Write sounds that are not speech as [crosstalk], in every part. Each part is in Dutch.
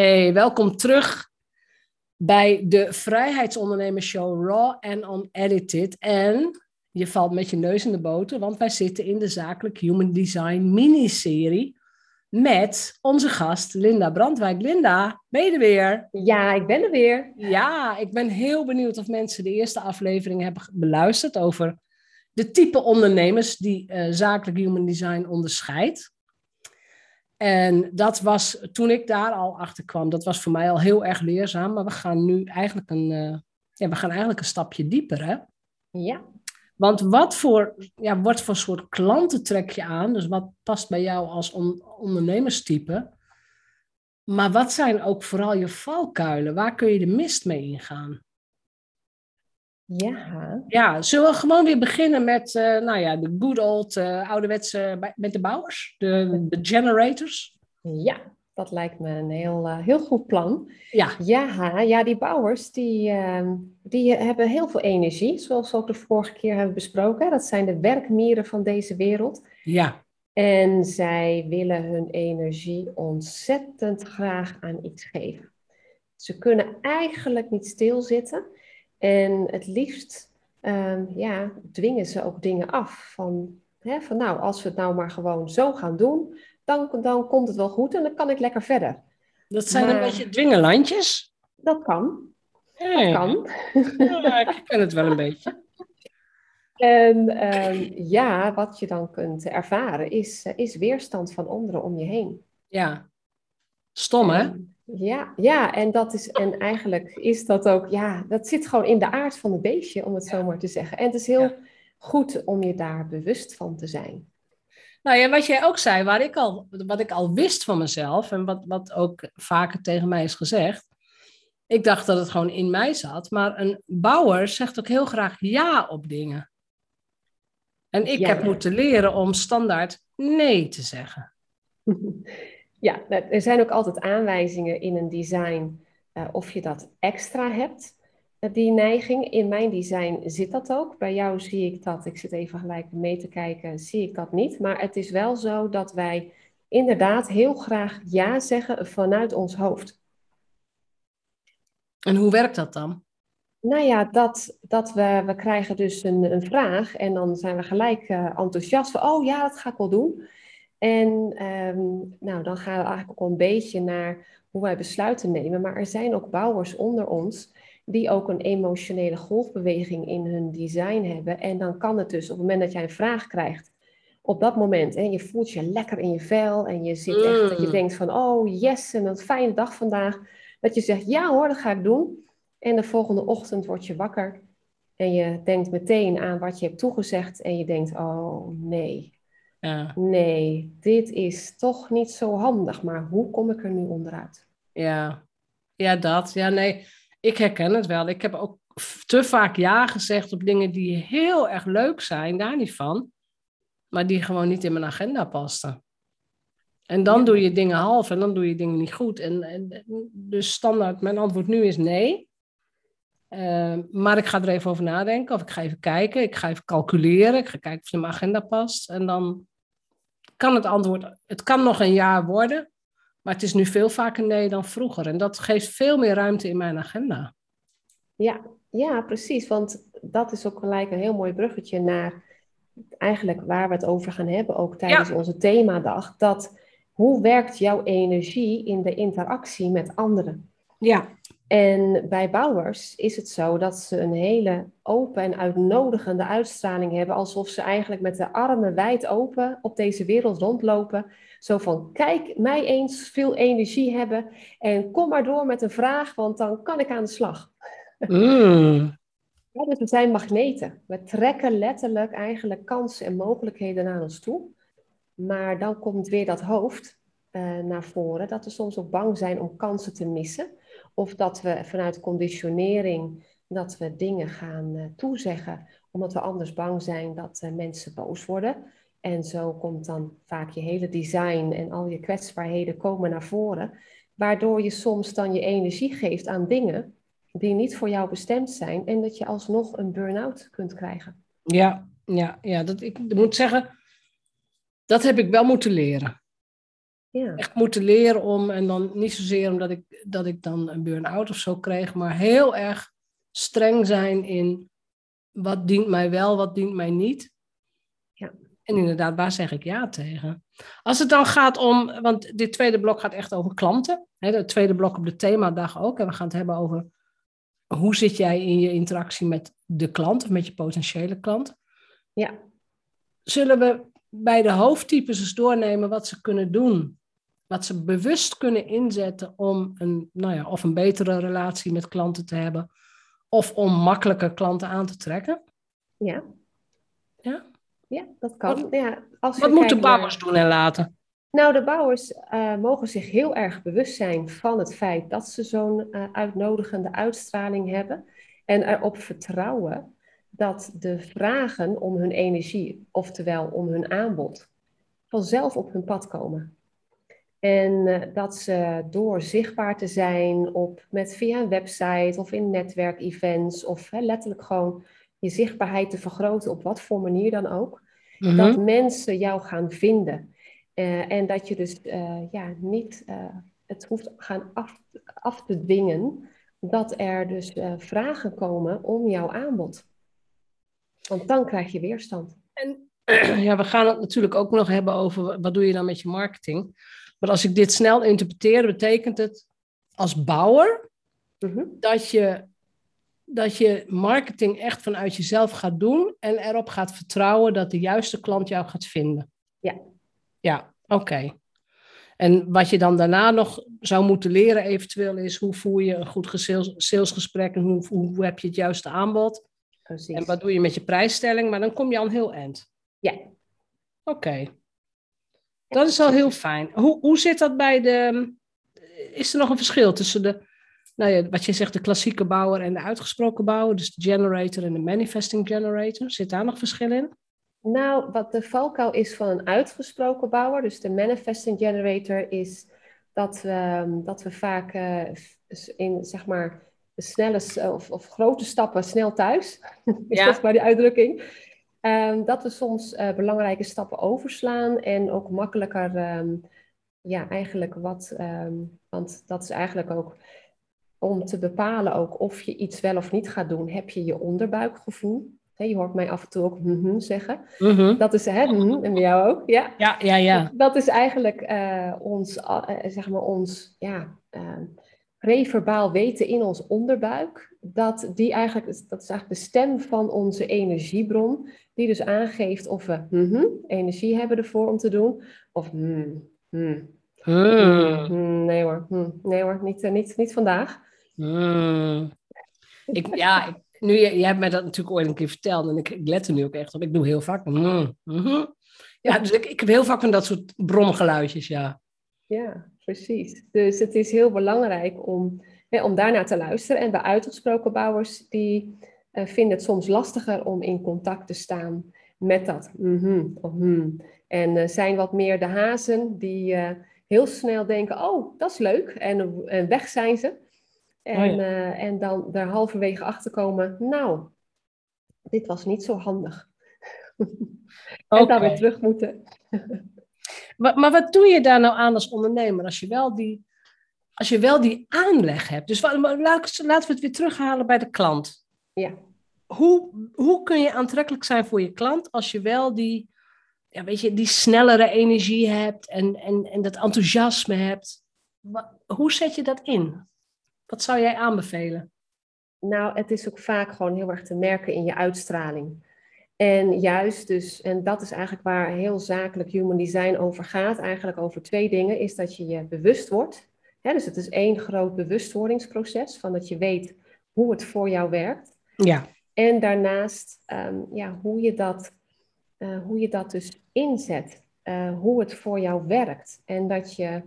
Hey, welkom terug bij de Vrijheidsondernemers Show Raw and Unedited. En je valt met je neus in de boter, want wij zitten in de Zakelijk Human Design miniserie met onze gast Linda Brandwijk. Linda, ben je er weer? Ja, ik ben er weer. Ja, ik ben heel benieuwd of mensen de eerste aflevering hebben beluisterd over de type ondernemers die uh, Zakelijk Human Design onderscheidt. En dat was toen ik daar al achter kwam, dat was voor mij al heel erg leerzaam. Maar we gaan nu eigenlijk een, uh, ja, we gaan eigenlijk een stapje dieper. Hè? Ja. Want wat voor, ja, wat voor soort klanten trek je aan? Dus wat past bij jou als on ondernemerstype? Maar wat zijn ook vooral je valkuilen? Waar kun je de mist mee ingaan? Ja. Ja, zullen we gewoon weer beginnen met, uh, nou ja, de good old uh, ouderwetse, met de bouwers, de, de generators? Ja, dat lijkt me een heel, uh, heel goed plan. Ja. Ja, ja die bouwers, die, ehm, die hebben heel veel energie, zoals we ook de vorige keer hebben besproken. Dat zijn de werkmieren van deze wereld. Ja. En zij willen hun energie ontzettend graag aan iets geven. Ze kunnen eigenlijk niet stilzitten. En het liefst um, ja, dwingen ze ook dingen af. Van, hè, van nou, als we het nou maar gewoon zo gaan doen, dan, dan komt het wel goed en dan kan ik lekker verder. Dat zijn maar, een beetje dwingelandjes? Dat kan. Hey. Dat kan. Ja, ik ken het wel een beetje. [laughs] En um, ja, wat je dan kunt ervaren is, is weerstand van anderen om je heen. Ja. Stom, hè? Ja, ja, en dat is, en eigenlijk is dat ook, ja, dat zit gewoon in de aard van het beestje, om het zo maar te zeggen. En het is heel ja. goed om je daar bewust van te zijn. Nou ja, wat jij ook zei, waar ik al, wat ik al wist van mezelf en wat, wat ook vaker tegen mij is gezegd. Ik dacht dat het gewoon in mij zat, maar een bouwer zegt ook heel graag ja op dingen. En ik ja. heb moeten leren om standaard nee te zeggen. [laughs] Ja, er zijn ook altijd aanwijzingen in een design uh, of je dat extra hebt, die neiging. In mijn design zit dat ook. Bij jou zie ik dat, ik zit even gelijk mee te kijken, zie ik dat niet. Maar het is wel zo dat wij inderdaad heel graag ja zeggen vanuit ons hoofd. En hoe werkt dat dan? Nou ja, dat, dat we, we krijgen dus een, een vraag en dan zijn we gelijk uh, enthousiast van, oh ja, dat ga ik wel doen. En um, nou, dan gaan we eigenlijk ook al een beetje naar hoe wij besluiten nemen. Maar er zijn ook bouwers onder ons die ook een emotionele golfbeweging in hun design hebben. En dan kan het dus op het moment dat jij een vraag krijgt, op dat moment, hè, je voelt je lekker in je vel en je zit echt, dat je denkt van, oh yes, en een fijne dag vandaag. Dat je zegt, ja hoor, dat ga ik doen. En de volgende ochtend word je wakker en je denkt meteen aan wat je hebt toegezegd en je denkt, oh nee, ja. Nee, dit is toch niet zo handig, maar hoe kom ik er nu onderuit? Ja, ja dat. Ja, nee, ik herken het wel. Ik heb ook te vaak ja gezegd op dingen die heel erg leuk zijn, daar niet van, maar die gewoon niet in mijn agenda pasten. En dan ja. doe je dingen half en dan doe je dingen niet goed. En, en dus standaard, mijn antwoord nu is nee. Uh, maar ik ga er even over nadenken, of ik ga even kijken, ik ga even calculeren, ik ga kijken of het in mijn agenda past. En dan kan het antwoord, het kan nog een jaar worden, maar het is nu veel vaker nee dan vroeger. En dat geeft veel meer ruimte in mijn agenda. Ja, ja, precies. Want dat is ook gelijk een heel mooi bruggetje naar eigenlijk waar we het over gaan hebben, ook tijdens ja. onze themadag. Dat hoe werkt jouw energie in de interactie met anderen? Ja. En bij bouwers is het zo dat ze een hele open en uitnodigende uitstraling hebben, alsof ze eigenlijk met de armen wijd open op deze wereld rondlopen. Zo van, kijk mij eens veel energie hebben en kom maar door met een vraag, want dan kan ik aan de slag. Mm. [laughs] Ja, dus we zijn magneten. We trekken letterlijk eigenlijk kansen en mogelijkheden naar ons toe. Maar dan komt weer dat hoofd uh, naar voren, dat we soms ook bang zijn om kansen te missen. Of dat we vanuit conditionering dat we dingen gaan uh, toezeggen, omdat we anders bang zijn dat uh, mensen boos worden. En zo komt dan vaak je hele design en al je kwetsbaarheden komen naar voren. Waardoor je soms dan je energie geeft aan dingen die niet voor jou bestemd zijn. En dat je alsnog een burn-out kunt krijgen. Ja, ja, ja dat, ik moet zeggen, dat heb ik wel moeten leren. Ja. Echt moeten leren om, en dan niet zozeer omdat ik, dat ik dan een burn-out of zo kreeg, maar heel erg streng zijn in wat dient mij wel, wat dient mij niet. Ja. En inderdaad, waar zeg ik ja tegen? Als het dan gaat om, want dit tweede blok gaat echt over klanten. Hè, het tweede blok op de themadag ook. En we gaan het hebben over hoe zit jij in je interactie met de klant of met je potentiële klant. Ja. Zullen we bij de hoofdtypes eens doornemen wat ze kunnen doen? Wat ze bewust kunnen inzetten om een, nou ja, of een betere relatie met klanten te hebben. Of om makkelijker klanten aan te trekken. Ja. Ja? Ja, dat kan. Wat- ja, als Wat moeten naar- bouwers doen en laten? Nou, de bouwers eh, mogen zich heel erg bewust zijn van het feit dat ze zo'n eh, uitnodigende uitstraling hebben. En erop vertrouwen dat de vragen om hun energie, oftewel om hun aanbod, vanzelf op hun pad komen. En eh, dat ze door zichtbaar te zijn op, met, via een website of in netwerkevents of hè, letterlijk gewoon je zichtbaarheid te vergroten op wat voor manier dan ook, Mhm. dat mensen jou gaan vinden. Eh, en dat je dus eh, ja, niet het hoeft gaan af, af te dwingen dat er dus vragen komen om jouw aanbod. Want dan krijg je weerstand. En [clears throat] ja, we gaan het natuurlijk ook nog hebben over wat doe je dan met je marketing. Maar als ik dit snel interpreteer, betekent het als bouwer Mhm. dat je, dat je marketing echt vanuit jezelf gaat doen en erop gaat vertrouwen dat de juiste klant jou gaat vinden. Ja. Ja, oké. En wat je dan daarna nog zou moeten leren eventueel is hoe voer je een goed salesgesprek en hoe, hoe, heb je het juiste aanbod. Precies. En wat doe je met je prijsstelling, maar dan kom je al een heel eind. Ja. Oké. Dat is al heel fijn. Hoe, hoe zit dat bij de... Is er nog een verschil tussen de... Nou ja, wat je zegt, de klassieke bouwer en de uitgesproken bouwer. Dus de generator en de manifesting generator. Zit daar nog verschil in? Nou, wat de valkuil is van een uitgesproken bouwer, dus de manifesting generator, is dat we, dat we vaak eh, in zeg maar snelle of, of grote stappen snel thuis, [laughs] is Ja. dat maar die uitdrukking, Ehm, dat we soms eh, belangrijke stappen overslaan en ook makkelijker, ehm, ja, eigenlijk wat, ehm, want dat is eigenlijk ook om te bepalen ook of je iets wel of niet gaat doen, heb je je onderbuikgevoel. Je hoort mij af en toe ook zeggen. Mhm. Dat is, hè, en bij jou ook, ja. Ja, ja, ja. Dat is eigenlijk eh, ons, eh, zeg maar ons, ja, preverbaal weten in ons onderbuik. Dat die eigenlijk, dat is eigenlijk de stem van onze energiebron, die dus aangeeft of we energie hebben ervoor om te doen, of Hmm. hmm, nee hoor, hmm, nee hoor, niet, eh, niet, niet vandaag. Ik, ja, ik, nu, je, je hebt mij dat natuurlijk ooit een keer verteld en ik, ik let er nu ook echt op. Ik doe heel vaak. hmm. Ja, dus ik, ik heb heel vaak van dat soort bromgeluidjes, ja. Ja, precies. Dus het is heel belangrijk om, hè, om daarnaar te luisteren. En bij uitgesproken bouwers, die eh, vinden het soms lastiger om in contact te staan met dat mhm of hmm. En eh, zijn wat meer de hazen die eh, heel snel denken, oh, dat is leuk. En, en weg zijn ze. En, Oh ja. eh, en dan daar halverwege achter komen, nou, dit was niet zo handig. [laughs] en dan weer terug moeten. [laughs] Maar, maar wat doe je daar nou aan als ondernemer als je wel die, als je wel die aanleg hebt? Dus laten we het weer terughalen bij de klant. Ja. Hoe, hoe kun je aantrekkelijk zijn voor je klant als je wel die, ja, weet je, die snellere energie hebt en, en, en dat enthousiasme hebt? Hoe zet je dat in? Wat zou jij aanbevelen? Nou, het is ook vaak gewoon heel erg te merken in je uitstraling. En juist dus, en dat is eigenlijk waar heel zakelijk human design over gaat, eigenlijk over twee dingen, is dat je je bewust wordt. Hè, dus het is één groot bewustwordingsproces, van dat je weet hoe het voor jou werkt. Ja. En daarnaast ehm, ja, hoe, je dat, eh, hoe je dat dus inzet, eh, hoe het voor jou werkt. En dat je,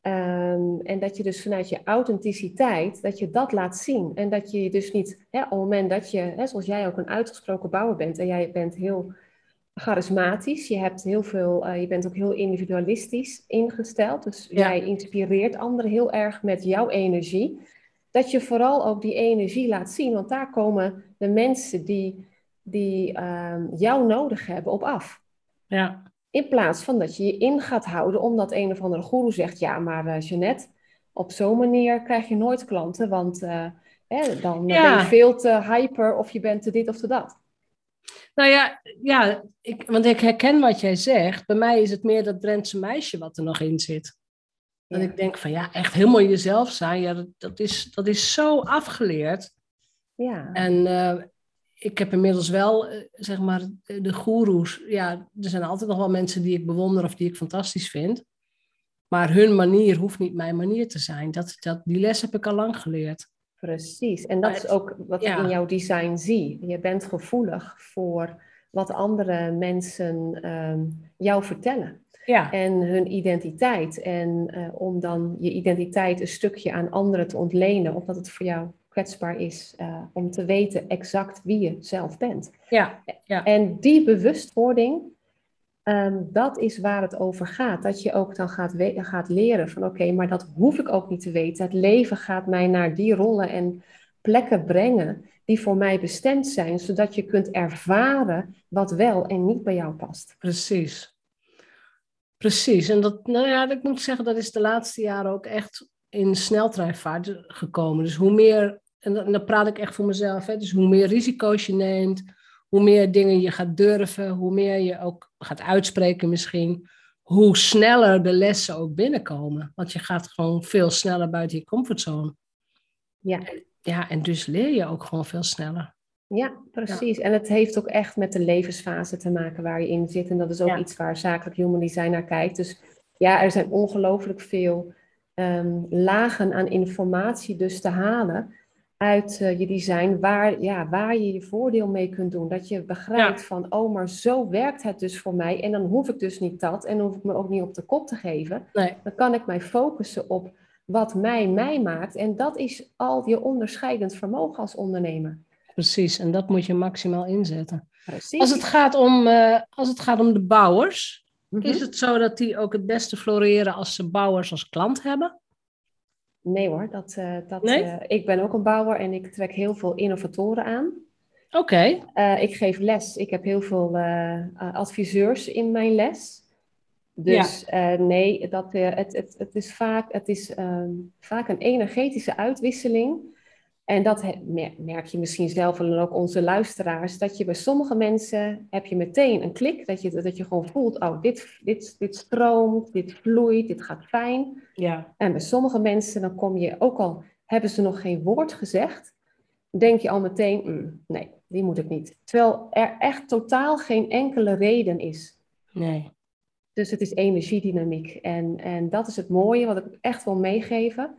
ehm, en dat je dus vanuit je authenticiteit, dat je dat laat zien. En dat je je dus niet, hè, op het moment dat je, hè, zoals jij ook een uitgesproken bouwer bent, en jij bent heel charismatisch, je, hebt heel veel, eh, je bent ook heel individualistisch ingesteld. Dus Ja. jij inspireert anderen heel erg met jouw energie dat je vooral ook die energie laat zien. Want daar komen de mensen die, die ehm, jou nodig hebben op af. Ja. In plaats van dat je je in gaat houden omdat een of andere goeroe zegt, ja, maar uh, Jeannette, op zo'n manier krijg je nooit klanten, want uh, hè, dan ben je veel te hyper of je bent te dit of te dat. Nou ja, ja ik, want ik herken wat jij zegt. Bij mij is het meer dat Drentse meisje wat er nog in zit. Dat ik denk van ja, echt helemaal jezelf zijn, ja, dat, dat, is, dat is zo afgeleerd. Ja. En uh, ik heb inmiddels wel, uh, zeg maar, de goeroes. Ja, er zijn altijd nog wel mensen die ik bewonder of die ik fantastisch vind. Maar hun manier hoeft niet mijn manier te zijn. Dat, dat, die les heb ik al lang geleerd. Precies. En dat is ook wat ik in jouw design zie. Je bent gevoelig voor wat andere mensen um, jou vertellen. Ja. En hun identiteit. En uh, om dan je identiteit een stukje aan anderen te ontlenen, omdat het voor jou kwetsbaar is uh, om te weten exact wie je zelf bent. Ja. ja. En die bewustwording, um, dat is waar het over gaat. Dat je ook dan gaat, gaat leren van oké, maar dat hoef ik ook niet te weten. Het leven gaat mij naar die rollen en plekken brengen die voor mij bestemd zijn, zodat je kunt ervaren wat wel en niet bij jou past. Precies. Precies, en dat, nou ja, ik moet zeggen, dat is de laatste jaren ook echt in sneltreinvaart gekomen. Dus hoe meer, en dan, praat ik echt voor mezelf, hè, dus hoe meer risico's je neemt, hoe meer dingen je gaat durven, hoe meer je ook gaat uitspreken misschien, hoe sneller de lessen ook binnenkomen. Want je gaat gewoon veel sneller buiten je comfortzone. Ja. Ja, en dus leer je ook gewoon veel sneller. Ja, precies. En het heeft ook echt met de levensfase te maken waar je in zit. En dat is ook iets waar zakelijk human design naar kijkt. Dus ja, er zijn ongelooflijk veel ehm, lagen aan informatie dus te halen uit uh, je design, waar, ja, waar je je voordeel mee kunt doen. Dat je begrijpt van, oh, maar zo werkt het dus voor mij. En dan hoef ik dus niet dat en dan hoef ik me ook niet op de kop te geven. Nee. Dan kan ik mij focussen op wat mij mij maakt. En dat is al je onderscheidend vermogen als ondernemer. Precies, en dat moet je maximaal inzetten. Precies. Als het gaat om, uh, als het gaat om de bouwers, mm-hmm. is het zo dat die ook het beste floreren als ze bouwers als klant hebben? Nee hoor, dat, uh, dat, nee? Uh, ik ben ook een bouwer en ik trek heel veel innovatoren aan. Oké. Okay. ik geef les, ik heb heel veel adviseurs in mijn les. Dus ja. nee, dat, het, het, het is, vaak, het is um, vaak een energetische uitwisseling en dat merk je misschien zelf en ook onze luisteraars, dat je bij sommige mensen heb je meteen een klik, dat je, dat je gewoon voelt, oh, dit, dit, dit stroomt, dit vloeit, dit gaat fijn. Ja. En bij sommige mensen, dan kom je, ook al hebben ze nog geen woord gezegd, denk je al meteen, mm, nee, die moet ik niet. Terwijl er echt totaal geen enkele reden is. Nee. Dus het is energiedynamiek. En, en dat is het mooie wat ik echt wil meegeven.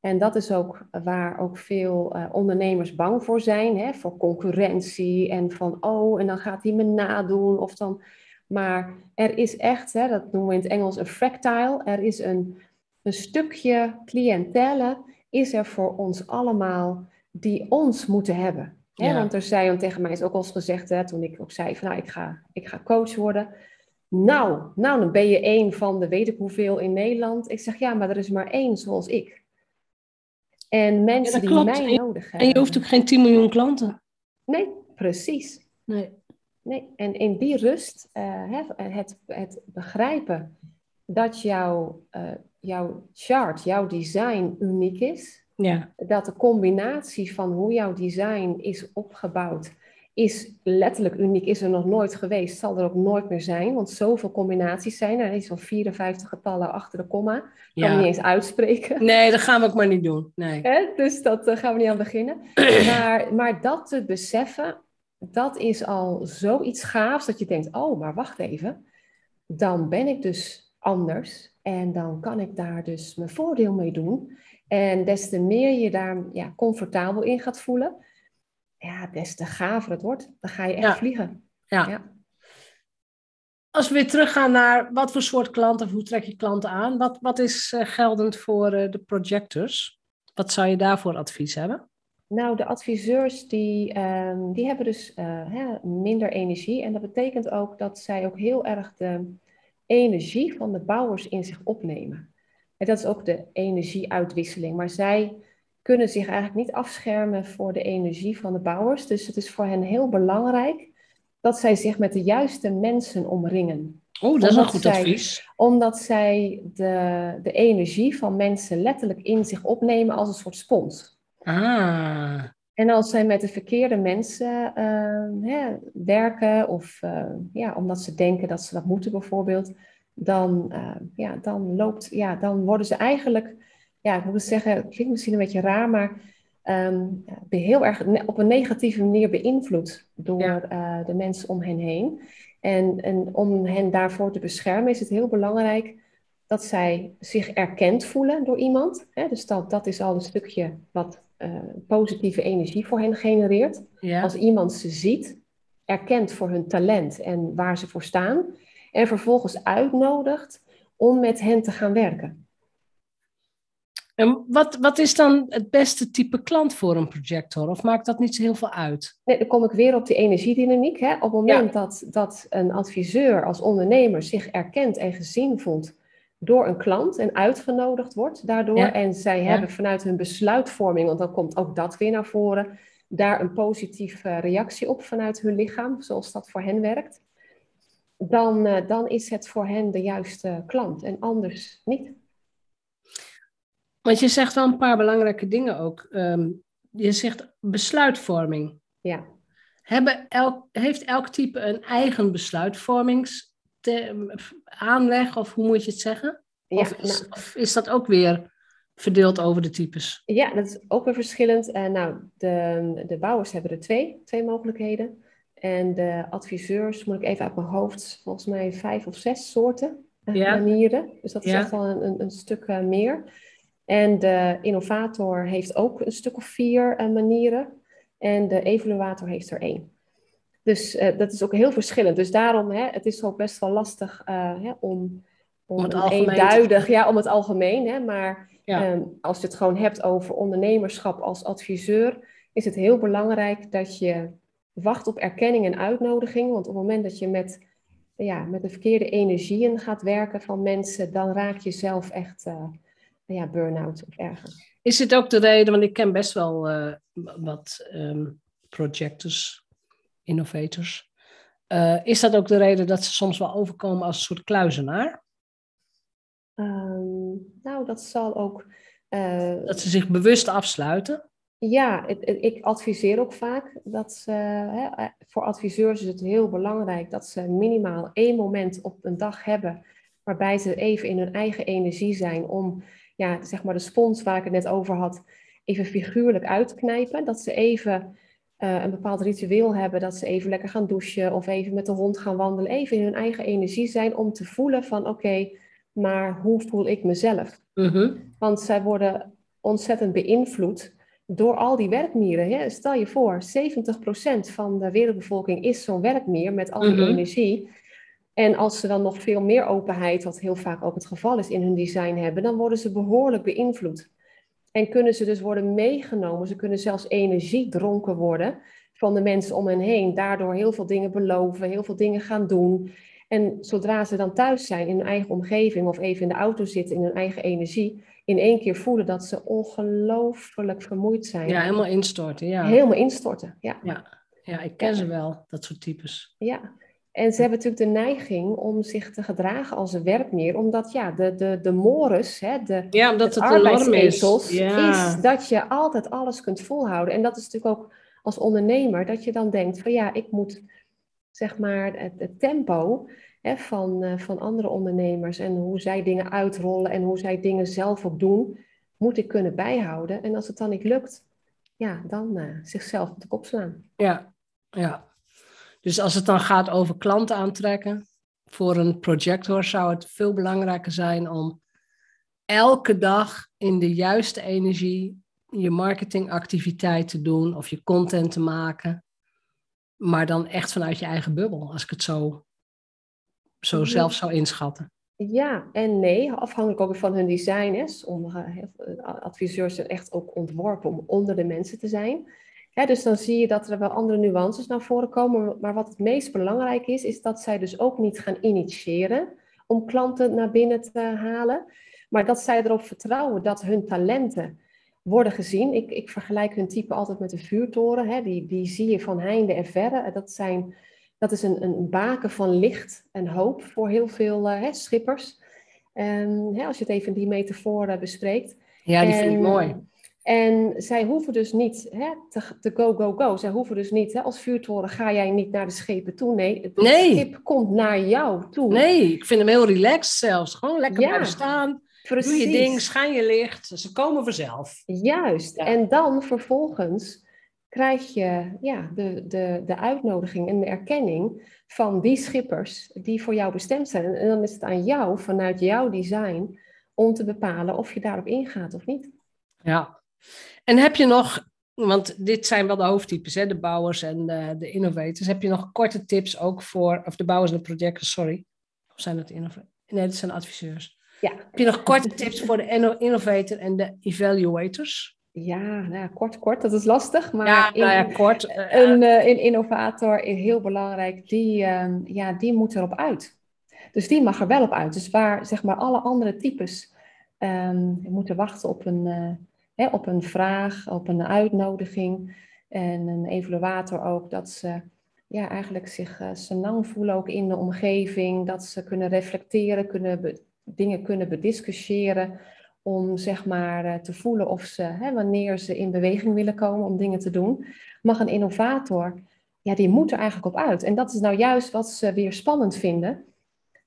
En dat is ook waar ook veel uh, ondernemers bang voor zijn, hè, voor concurrentie en van, oh, en dan gaat hij me nadoen. Of dan, maar er is echt, hè, dat noemen we in het Engels een fractile, er is een, een stukje cliëntele, is er voor ons allemaal, die ons moeten hebben. Hè? Ja. Want er zei tegen mij, is ook al eens gezegd, hè, toen ik ook zei van, nou, ik ga, ik ga coach worden. Nou, nou, dan ben je één van de weet ik hoeveel in Nederland. Ik zeg, ja, maar er is maar één zoals ik. En mensen ja, die mij nodig hebben. En je hoeft ook geen 10 miljoen klanten. Nee, precies. Nee. nee. En in die rust, uh, het, het begrijpen dat jouw, uh, jouw chart, jouw design uniek is. Ja. Dat de combinatie van hoe jouw design is opgebouwd is letterlijk uniek, is er nog nooit geweest, zal er ook nooit meer zijn, want zoveel combinaties zijn er. Is van 54 getallen achter de komma. Kan ja. niet eens uitspreken. Nee, dat gaan we ook maar niet doen. Nee. Hè? Dus dat uh, gaan we niet aan beginnen. [clears throat] maar, maar dat te beseffen, dat is al zoiets gaafs dat je denkt, oh, maar wacht even. Dan ben ik dus anders en dan kan ik daar dus mijn voordeel mee doen. En des te meer je daar ja, comfortabel in gaat voelen, ja, des te gaver het wordt. Dan ga je echt ja. vliegen. Ja. ja. Als we weer teruggaan naar wat voor soort klanten, of hoe trek je klanten aan? Wat, wat is uh, geldend voor uh, de projectors? Wat zou je daarvoor advies hebben? Nou, de adviseurs die, um, die hebben dus uh, hè, minder energie. En dat betekent ook dat zij ook heel erg de energie van de bouwers in zich opnemen. En dat is ook de energieuitwisseling. Maar zij kunnen zich eigenlijk niet afschermen voor de energie van de bouwers. Dus het is voor hen heel belangrijk dat zij zich met de juiste mensen omringen. Oh, dat is een goed advies. Omdat zij de, de energie van mensen letterlijk in zich opnemen als een soort spons. Ah. En als zij met de verkeerde mensen uh, hè, werken, of uh, ja, omdat ze denken dat ze dat moeten bijvoorbeeld, dan, uh, ja, dan, loopt, ja, dan worden ze eigenlijk, ja, ik moet het zeggen, het klinkt misschien een beetje raar, maar um, heel erg op een negatieve manier beïnvloed door ja. de mensen om hen heen. En, en om hen daarvoor te beschermen is het heel belangrijk dat zij zich erkend voelen door iemand. Hè? Dus dat, dat is al een stukje wat uh, positieve energie voor hen genereert. Als iemand ze ziet, erkent voor hun talent en waar ze voor staan. En vervolgens uitnodigt om met hen te gaan werken. En wat, wat is dan het beste type klant voor een projector? Of maakt dat niet zo heel veel uit? Nee, dan kom ik weer op die energiedynamiek. Hè? Op het moment dat, dat een adviseur als ondernemer zich erkend en gezien voelt door een klant en uitgenodigd wordt daardoor. En zij hebben vanuit hun besluitvorming, want dan komt ook dat weer naar voren, daar een positieve reactie op vanuit hun lichaam, zoals dat voor hen werkt. Dan, eh, dan is het voor hen de juiste klant en anders niet. Want je zegt wel een paar belangrijke dingen ook. Ehm, je zegt besluitvorming. Ja. Hebben elk, heeft elk type een eigen besluitvormingsaanleg, of hoe moet je het zeggen? Ja, of, is, nou, of, is, dat ook weer verdeeld over de types? Ja, dat is ook weer verschillend. Uh, nou, de, de bouwers hebben er twee, twee mogelijkheden. En de adviseurs, moet ik even uit mijn hoofd, volgens mij vijf of zes soorten uh, manieren. Dus dat is echt wel een, een, een stuk uh, meer. En de innovator heeft ook een stuk of vier uh, manieren. En de evaluator heeft er één. Dus uh, dat is ook heel verschillend. Dus daarom, hè, het is ook best wel lastig uh, hè, om, om, het eenduidig, te... ja, om het algemeen. Hè, maar ja. um, als je het gewoon hebt over ondernemerschap als adviseur, is het heel belangrijk dat je wacht op erkenning en uitnodiging. Want op het moment dat je met, ja, met de verkeerde energieën gaat werken van mensen, dan raak je zelf echt ja, burn-out of erger. Is het ook de reden, want ik ken best wel uh, wat um, projectors, innovators. Uh, is dat ook de reden dat ze soms wel overkomen als een soort kluizenaar? Um, nou, dat zal ook. Uh, dat ze zich bewust afsluiten? Ja, het, het, ik adviseer ook vaak dat ze, hè, voor adviseurs is het heel belangrijk dat ze minimaal één moment op een dag hebben waarbij ze even in hun eigen energie zijn om ja, zeg maar de spons waar ik het net over had, even figuurlijk uitknijpen. Dat ze even uh, een bepaald ritueel hebben, dat ze even lekker gaan douchen of even met de hond gaan wandelen. Even in hun eigen energie zijn om te voelen van oké, maar hoe voel ik mezelf? Mm Want zij worden ontzettend beïnvloed door al die werkmieren. Hè? Stel je voor, 70% van de wereldbevolking is zo'n werkmier met al die mm energie. En als ze dan nog veel meer openheid, wat heel vaak ook het geval is in hun design hebben, dan worden ze behoorlijk beïnvloed. En kunnen ze dus worden meegenomen. Ze kunnen zelfs energie dronken worden van de mensen om hen heen. Daardoor heel veel dingen beloven, heel veel dingen gaan doen. En zodra ze dan thuis zijn in hun eigen omgeving of even in de auto zitten in hun eigen energie, in één keer voelen dat ze ongelooflijk vermoeid zijn. Ja, helemaal instorten. Ja. Helemaal instorten, ja. Ja, ja ik ken ze wel, dat soort types. Ja, en ze hebben natuurlijk de neiging om zich te gedragen als een werkmeer, omdat ja, de, de, de mores, hè, de, ja, omdat het, het is. Ja. is dat je altijd alles kunt volhouden. En dat is natuurlijk ook als ondernemer, dat je dan denkt van ja, ik moet zeg maar het, het tempo hè, van, uh, van andere ondernemers en hoe zij dingen uitrollen en hoe zij dingen zelf ook doen, moet ik kunnen bijhouden. En als het dan niet lukt, ja, dan uh, zichzelf op de kop slaan. Ja, ja. Dus als het dan gaat over klanten aantrekken, voor een projector zou het veel belangrijker zijn om elke dag in de juiste energie je marketingactiviteit te doen of je content te maken. Maar dan echt vanuit je eigen bubbel, als ik het zo, zo zelf zou inschatten. Ja en nee, afhankelijk ook van hun design. Hè. Sommige adviseurs zijn echt ook ontworpen om onder de mensen te zijn dus dan zie je dat er wel andere nuances naar voren komen. Maar wat het meest belangrijk is, is dat zij dus ook niet gaan initiëren om klanten naar binnen te halen. Maar dat zij erop vertrouwen dat hun talenten worden gezien. Ik, ik vergelijk hun type altijd met de vuurtoren. Hè. Die, die zie je van heinde en verre. Dat zijn Dat is een, een baken van licht en hoop voor heel veel uh, hè, schippers. Um, hè, als je het even die metafoor uh, bespreekt. Ja, die vind ik mooi. En zij hoeven dus niet hè, te, te, go, go, go. Zij hoeven dus niet, hè, als vuurtoren ga jij niet naar de schepen toe. Nee, het nee. schip komt naar jou toe. Nee, ik vind hem heel relaxed zelfs. Gewoon lekker ja, blijven staan. Precies. Doe je ding, schijn je licht. Ze komen vanzelf. Juist. En dan vervolgens krijg je ja, de, de, de uitnodiging en de erkenning van die schippers die voor jou bestemd zijn. En dan is het aan jou, vanuit jouw design, om te bepalen of je daarop ingaat of niet. Ja. En heb je nog, want dit zijn wel de hoofdtypes, hè, de bouwers en de, de innovators. Heb je nog korte tips ook voor, of de bouwers en de projectors, sorry. Of zijn dat innovators? Nee, dat zijn adviseurs. Ja. Heb je nog korte tips voor de innovator en de evaluators? Ja, nou kort, kort, dat is lastig. Maar ja, nou ja, kort. Een, uh, een innovator is heel belangrijk, die, uh, ja, die moet erop uit. Dus die mag er wel op uit. Dus waar zeg maar, alle andere types um, moeten wachten op een, uh, hè, op een vraag, op een uitnodiging. En een evaluator ook, dat ze ja, eigenlijk zich senang voelen ook in de omgeving. Dat ze kunnen reflecteren, kunnen dingen kunnen bediscussiëren om zeg maar eh, te voelen of ze, hè, wanneer ze in beweging willen komen om dingen te doen, mag een innovator, ja, die moet er eigenlijk op uit. En dat is nou juist wat ze weer spannend vinden,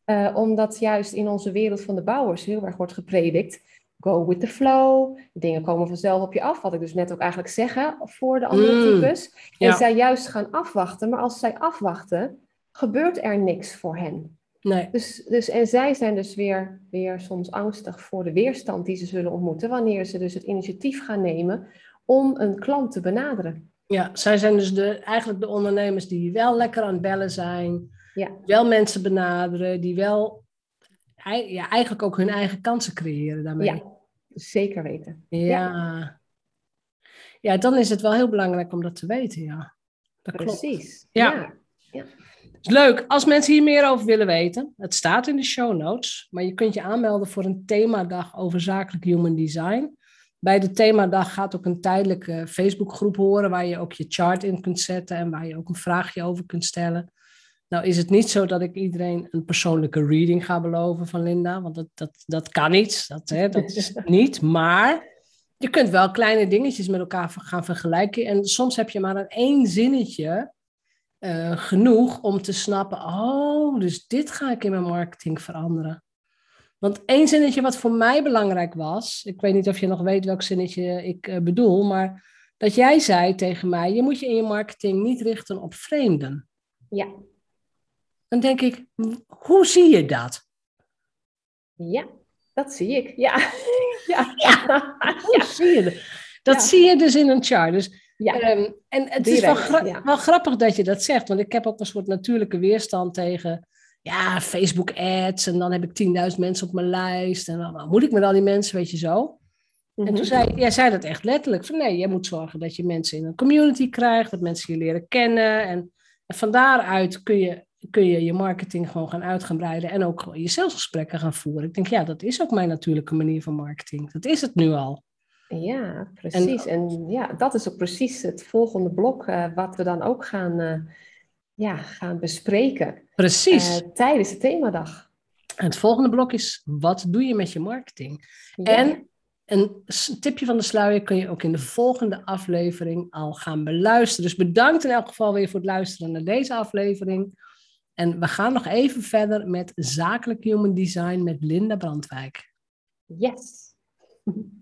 uh, omdat juist in onze wereld van de bouwers heel erg wordt gepredikt, go with the flow, dingen komen vanzelf op je af, wat ik dus net ook eigenlijk zeg voor de andere mm, types. En zij juist gaan afwachten, maar als zij afwachten, gebeurt er niks voor hen. Nee. Dus, dus, en zij zijn dus weer, weer soms angstig voor de weerstand die ze zullen ontmoeten wanneer ze dus het initiatief gaan nemen om een klant te benaderen. Ja, zij zijn dus de, eigenlijk de ondernemers die wel lekker aan het bellen zijn, ja. wel mensen benaderen, die wel ja, eigenlijk ook hun eigen kansen creëren daarmee. Ja, zeker weten. Ja. ja. ja. dan is het wel heel belangrijk om dat te weten, ja. Dat Precies. Ja. ja. ja. leuk. Als mensen hier meer over willen weten, het staat in de show notes, maar je kunt je aanmelden voor een themadag over zakelijk human design. Bij de themadag gaat ook een tijdelijke Facebookgroep horen waar je ook je chart in kunt zetten en waar je ook een vraagje over kunt stellen. Nou is het niet zo dat ik iedereen een persoonlijke reading ga beloven van Linda, want dat, dat, dat kan niet, dat, hè, dat is [laughs] niet. Maar je kunt wel kleine dingetjes met elkaar gaan vergelijken en soms heb je maar een één zinnetje uh, genoeg om te snappen, oh, dus dit ga ik in mijn marketing veranderen. Want één zinnetje wat voor mij belangrijk was, ik weet niet of je nog weet welk zinnetje ik uh, bedoel, maar dat jij zei tegen mij, je moet je in je marketing niet richten op vreemden. Ja. Dan denk ik, hoe zie je dat? Ja, dat zie ik. Ja. [laughs] ja. ja. Hoe zie je dat? Dat zie je dus in een chart. Dus ja. Um, en het is wel, gra wel, grappig dat je dat zegt, want ik heb ook een soort natuurlijke weerstand tegen ja, Facebook ads en dan heb ik 10.000 mensen op mijn lijst en dan moet ik met al die mensen, weet je zo. Mm -hmm. En toen mhm. zei jij zei dat echt letterlijk, van nee, jij moet zorgen dat je mensen in een community krijgt, dat mensen je leren kennen en, en van daaruit kun je, kun je je marketing gewoon gaan uit gaan breiden en ook je salesgesprekken gaan voeren. Ik denk, ja, dat is ook mijn natuurlijke manier van marketing. Dat is het nu al. Ja, precies. En, ja, dat is ook precies het volgende blok uh, wat we dan ook gaan, uh, ja, gaan bespreken. Precies. Uh, tijdens de themadag. En het volgende blok is, wat doe je met je marketing? Ja. En een tipje van de sluier kun je ook in de volgende aflevering al gaan beluisteren. Dus bedankt in elk geval weer voor het luisteren naar deze aflevering. En we gaan nog even verder met zakelijk human design met Linda Brandwijk. Yes. [laughs]